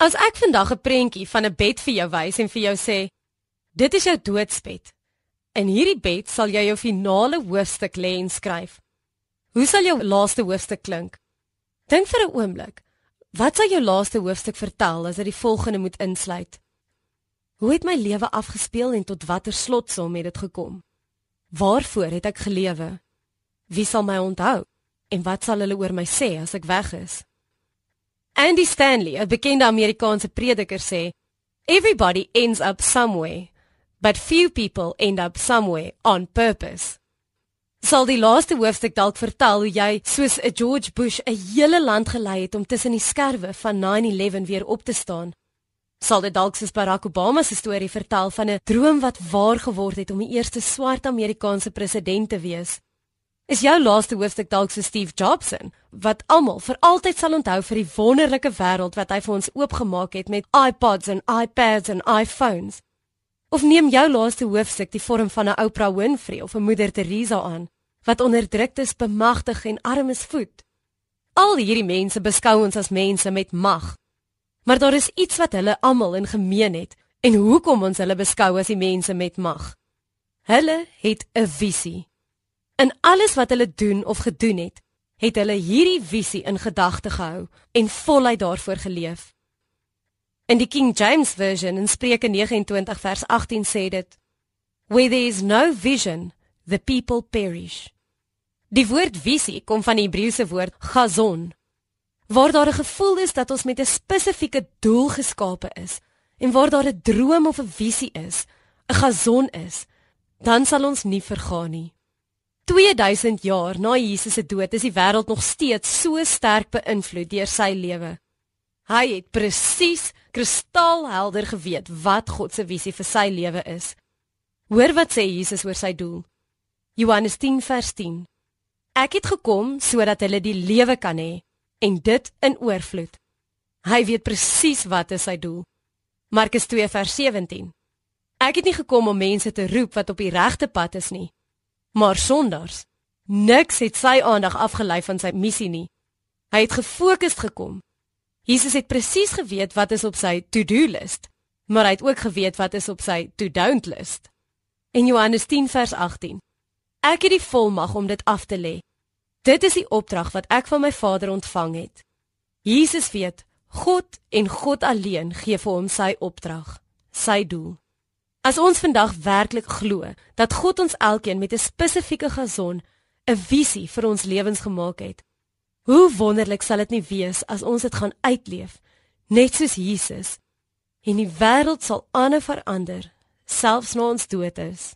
As ek vandag 'n prentjie van 'n bed vir jou wys en vir jou sê, dit is jou doodsbed. In hierdie bed sal jy jou finale hoofstuk lê en skryf. Hoe sal jou laaste hoofstuk klink? Dink vir 'n oomblik. Wat sal jou laaste hoofstuk vertel as dit die volgende moet insluit? Hoe het my lewe afgespeel en tot watter slotsom het dit gekom? Waarvoor het ek gelewe? Wie sal my onthou? En wat sal hulle oor my sê as ek weg is? Andy Stanley, 'n bekende Amerikaanse prediker sê, "Everybody ends up somewhere, but few people end up somewhere on purpose." Sal die laaste hoofstuk dalk vertel hoe jy soos 'n George Bush 'n hele land gelei het om tussen die skerwe van 9/11 weer op te staan? Sal dit dalk soos Barack Obama se storie vertel van 'n droom wat waar geword het om die eerste swart Amerikaanse president te wees? Is jou laaste hoofstuk dalk so Steve Jobs in wat almal vir altyd sal onthou vir die wonderlike wêreld wat hy vir ons oopgemaak het met iPods en iPads en iPhones? Of neem jou laaste hoofstuk die vorm van 'n Oprah Winfrey of 'n Moeder Teresa aan wat onderdruktes bemagtig en armes voed? Al hierdie mense beskou ons as mense met mag. Maar daar is iets wat hulle almal in gemeen het en hoekom ons hulle beskou as die mense met mag. Hulle het 'n visie. In alles wat hulle doen of gedoen het, het hulle hierdie visie in gedagte gehou en voluit daarvoor geleef. In die King James version in Spreuke 29 vers 18 sê dit: Where there is no vision, the people perish. Die woord visie kom van die Hebreëse woord gazon. Waar daar 'n gevoel is dat ons met 'n spesifieke doel geskape is en waar daar 'n droom of 'n visie is, 'n gazon is, dan sal ons nie vergaan nie. 2000 jaar na Jesus se dood is die wêreld nog steeds so sterk beïnvloed deur sy lewe. Hy het presies kristalhelder geweet wat God se visie vir sy lewe is. Hoor wat sê Jesus oor sy doel. Johannes 10 vers 10. Ek het gekom sodat hulle die lewe kan hê en dit in oorvloed. Hy weet presies wat is sy doel. Markus 2 vers 17. Ek het nie gekom om mense te roep wat op die regte pad is nie, Maar sonders, niks het sy aandag afgelei van sy missie nie. Hy het gefokus gekom. Jesus het presies geweet wat is op sy to-do list, maar hy het ook geweet wat is op sy to-don't list. In Johannes 10 vers 18. Ek het die volmag om dit af te lê. Dit is die opdrag wat ek van my Vader ontvang het. Jesus weet, God en God alleen gee vir hom sy opdrag, sy doel. As ons vandag werklik glo dat God ons elkeen met 'n spesifieke geson, 'n visie vir ons lewens gemaak het, hoe wonderlik sal dit nie wees as ons dit gaan uitleef, net soos Jesus, en die wêreld sal aanhou verander, selfs na ons dood is.